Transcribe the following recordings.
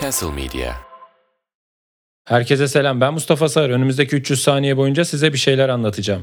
Castle Media Herkese selam. Ben Mustafa Sağır. Önümüzdeki 300 saniye boyunca size bir şeyler anlatacağım.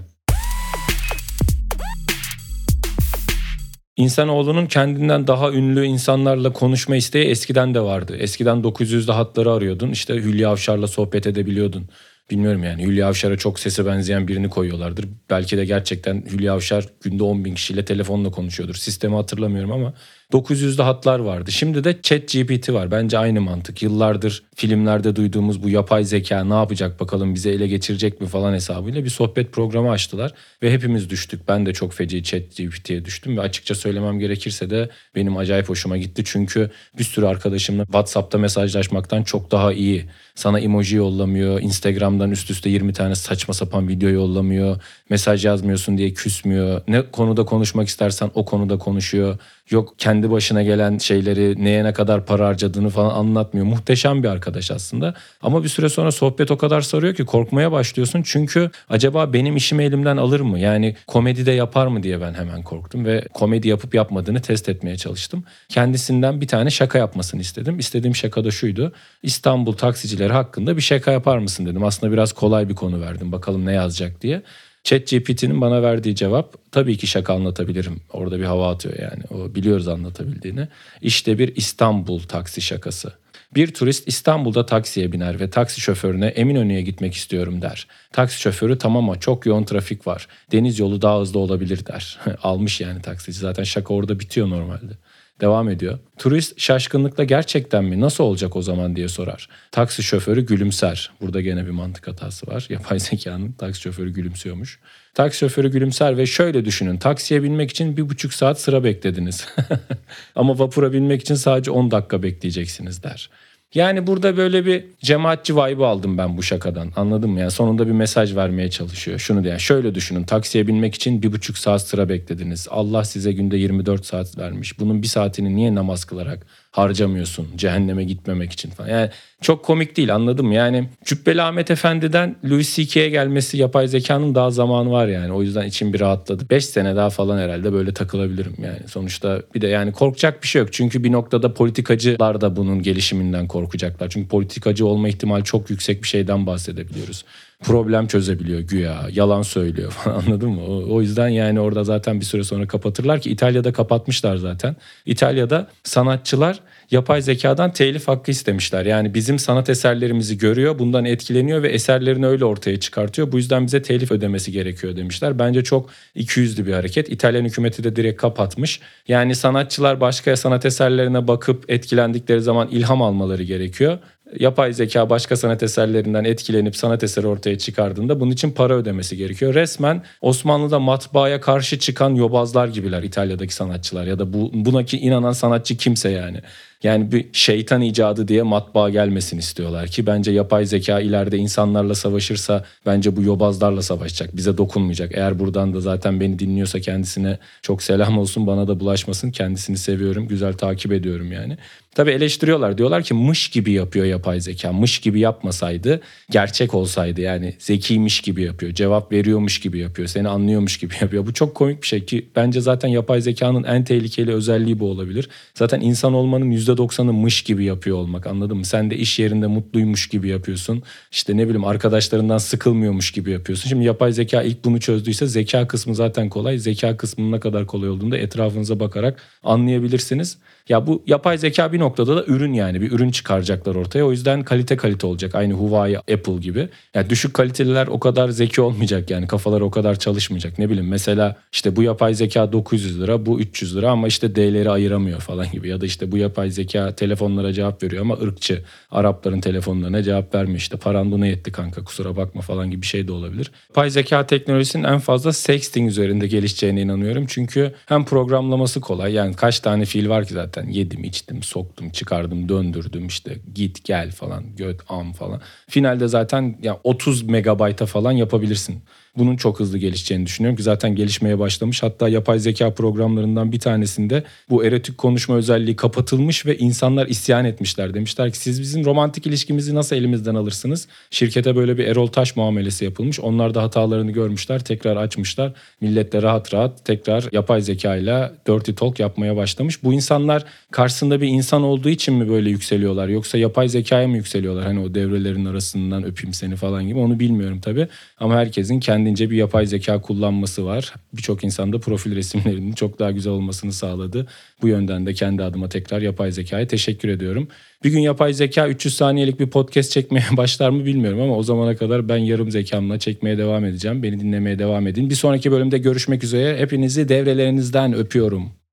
İnsanoğlunun kendinden daha ünlü insanlarla konuşma isteği eskiden de vardı. Eskiden 900'de hatları arıyordun. İşte Hülya Avşar'la sohbet edebiliyordun. Bilmiyorum yani Hülya Avşar'a çok sese benzeyen birini koyuyorlardır. Belki de gerçekten Hülya Avşar günde 10 bin kişiyle telefonla konuşuyordur. Sistemi hatırlamıyorum ama 900'de hatlar vardı. Şimdi de chat GPT var. Bence aynı mantık. Yıllardır filmlerde duyduğumuz bu yapay zeka ne yapacak bakalım bize ele geçirecek mi falan hesabıyla bir sohbet programı açtılar. Ve hepimiz düştük. Ben de çok feci chat GPT'ye düştüm ve açıkça söylemem gerekirse de benim acayip hoşuma gitti. Çünkü bir sürü arkadaşımla WhatsApp'ta mesajlaşmaktan çok daha iyi. Sana emoji yollamıyor. Instagram'dan üst üste 20 tane saçma sapan video yollamıyor. Mesaj yazmıyorsun diye küsmüyor. Ne konuda konuşmak istersen o konuda konuşuyor. Yok kendi başına gelen şeyleri neye ne kadar para harcadığını falan anlatmıyor. Muhteşem bir arkadaş aslında. Ama bir süre sonra sohbet o kadar sarıyor ki korkmaya başlıyorsun. Çünkü acaba benim işimi elimden alır mı? Yani komedi de yapar mı diye ben hemen korktum ve komedi yapıp yapmadığını test etmeye çalıştım. Kendisinden bir tane şaka yapmasını istedim. İstediğim şaka da şuydu. İstanbul taksicileri hakkında bir şaka yapar mısın dedim. Aslında biraz kolay bir konu verdim. Bakalım ne yazacak diye. ChatGPT'nin bana verdiği cevap tabii ki şaka anlatabilirim. Orada bir hava atıyor yani. O biliyoruz anlatabildiğini. İşte bir İstanbul taksi şakası. Bir turist İstanbul'da taksiye biner ve taksi şoförüne Eminönü'ye gitmek istiyorum der. Taksi şoförü tamam ama çok yoğun trafik var. Deniz yolu daha hızlı olabilir der. Almış yani taksici. Zaten şaka orada bitiyor normalde. Devam ediyor. Turist şaşkınlıkla gerçekten mi nasıl olacak o zaman diye sorar. Taksi şoförü gülümser. Burada gene bir mantık hatası var. Yapay zekanın taksi şoförü gülümsüyormuş. Taksi şoförü gülümser ve şöyle düşünün. Taksiye binmek için bir buçuk saat sıra beklediniz. Ama vapura binmek için sadece 10 dakika bekleyeceksiniz der. Yani burada böyle bir cemaatçi vibe aldım ben bu şakadan. Anladın mı? Yani sonunda bir mesaj vermeye çalışıyor. Şunu diyen şöyle düşünün. Taksiye binmek için bir buçuk saat sıra beklediniz. Allah size günde 24 saat vermiş. Bunun bir saatini niye namaz kılarak harcamıyorsun cehenneme gitmemek için falan. Yani çok komik değil anladım yani Cübbeli Ahmet Efendi'den Louis C.K.'ye gelmesi yapay zekanın daha zamanı var yani. O yüzden içim bir rahatladı. 5 sene daha falan herhalde böyle takılabilirim yani. Sonuçta bir de yani korkacak bir şey yok. Çünkü bir noktada politikacılar da bunun gelişiminden korkacaklar. Çünkü politikacı olma ihtimali çok yüksek bir şeyden bahsedebiliyoruz problem çözebiliyor güya. Yalan söylüyor falan anladın mı? O, o yüzden yani orada zaten bir süre sonra kapatırlar ki İtalya'da kapatmışlar zaten. İtalya'da sanatçılar yapay zekadan telif hakkı istemişler. Yani bizim sanat eserlerimizi görüyor, bundan etkileniyor ve eserlerini öyle ortaya çıkartıyor. Bu yüzden bize telif ödemesi gerekiyor demişler. Bence çok ikiyüzlü bir hareket. İtalyan hükümeti de direkt kapatmış. Yani sanatçılar başka sanat eserlerine bakıp etkilendikleri zaman ilham almaları gerekiyor yapay zeka başka sanat eserlerinden etkilenip sanat eseri ortaya çıkardığında bunun için para ödemesi gerekiyor. Resmen Osmanlı'da matbaaya karşı çıkan yobazlar gibiler İtalya'daki sanatçılar ya da bu, buna ki inanan sanatçı kimse yani. Yani bir şeytan icadı diye matbaa gelmesin istiyorlar ki bence yapay zeka ileride insanlarla savaşırsa bence bu yobazlarla savaşacak. Bize dokunmayacak. Eğer buradan da zaten beni dinliyorsa kendisine çok selam olsun bana da bulaşmasın. Kendisini seviyorum. Güzel takip ediyorum yani. Tabi eleştiriyorlar. Diyorlar ki mış gibi yapıyor yapay zeka. Mış gibi yapmasaydı gerçek olsaydı yani zekiymiş gibi yapıyor. Cevap veriyormuş gibi yapıyor. Seni anlıyormuş gibi yapıyor. Bu çok komik bir şey ki bence zaten yapay zekanın en tehlikeli özelliği bu olabilir. Zaten insan olmanın %90'ı mış gibi yapıyor olmak anladın mı? Sen de iş yerinde mutluymuş gibi yapıyorsun. İşte ne bileyim arkadaşlarından sıkılmıyormuş gibi yapıyorsun. Şimdi yapay zeka ilk bunu çözdüyse zeka kısmı zaten kolay. Zeka kısmının ne kadar kolay olduğunu da etrafınıza bakarak anlayabilirsiniz. Ya bu yapay zeka bir noktada da ürün yani bir ürün çıkaracaklar ortaya. O yüzden kalite kalite olacak. Aynı Huawei, Apple gibi. Yani düşük kaliteliler o kadar zeki olmayacak yani kafaları o kadar çalışmayacak. Ne bileyim mesela işte bu yapay zeka 900 lira, bu 300 lira ama işte D'leri ayıramıyor falan gibi. Ya da işte bu yapay zeka telefonlara cevap veriyor ama ırkçı. Arapların telefonlarına cevap vermiyor. İşte paran buna yetti kanka kusura bakma falan gibi bir şey de olabilir. Yapay zeka teknolojisinin en fazla sexting üzerinde gelişeceğine inanıyorum. Çünkü hem programlaması kolay yani kaç tane fiil var ki zaten. Yedim, içtim, soktum, çıkardım, döndürdüm işte git gel falan, göt, am falan. Finalde zaten ya 30 megabayta falan yapabilirsin. bunun çok hızlı gelişeceğini düşünüyorum ki zaten gelişmeye başlamış. Hatta yapay zeka programlarından bir tanesinde bu erotik konuşma özelliği kapatılmış ve insanlar isyan etmişler. Demişler ki siz bizim romantik ilişkimizi nasıl elimizden alırsınız? Şirkete böyle bir Erol Taş muamelesi yapılmış. Onlar da hatalarını görmüşler, tekrar açmışlar. Millet de rahat rahat tekrar yapay zeka ile dirty talk yapmaya başlamış. Bu insanlar karşısında bir insan olduğu için mi böyle yükseliyorlar yoksa yapay zekaya mı yükseliyorlar? Hani o devrelerin arasından öpeyim seni falan gibi onu bilmiyorum tabii. Ama herkesin kendince bir yapay zeka kullanması var. Birçok insan da profil resimlerinin çok daha güzel olmasını sağladı. Bu yönden de kendi adıma tekrar yapay zekaya teşekkür ediyorum. Bir gün yapay zeka 300 saniyelik bir podcast çekmeye başlar mı bilmiyorum ama o zamana kadar ben yarım zekamla çekmeye devam edeceğim. Beni dinlemeye devam edin. Bir sonraki bölümde görüşmek üzere. Hepinizi devrelerinizden öpüyorum.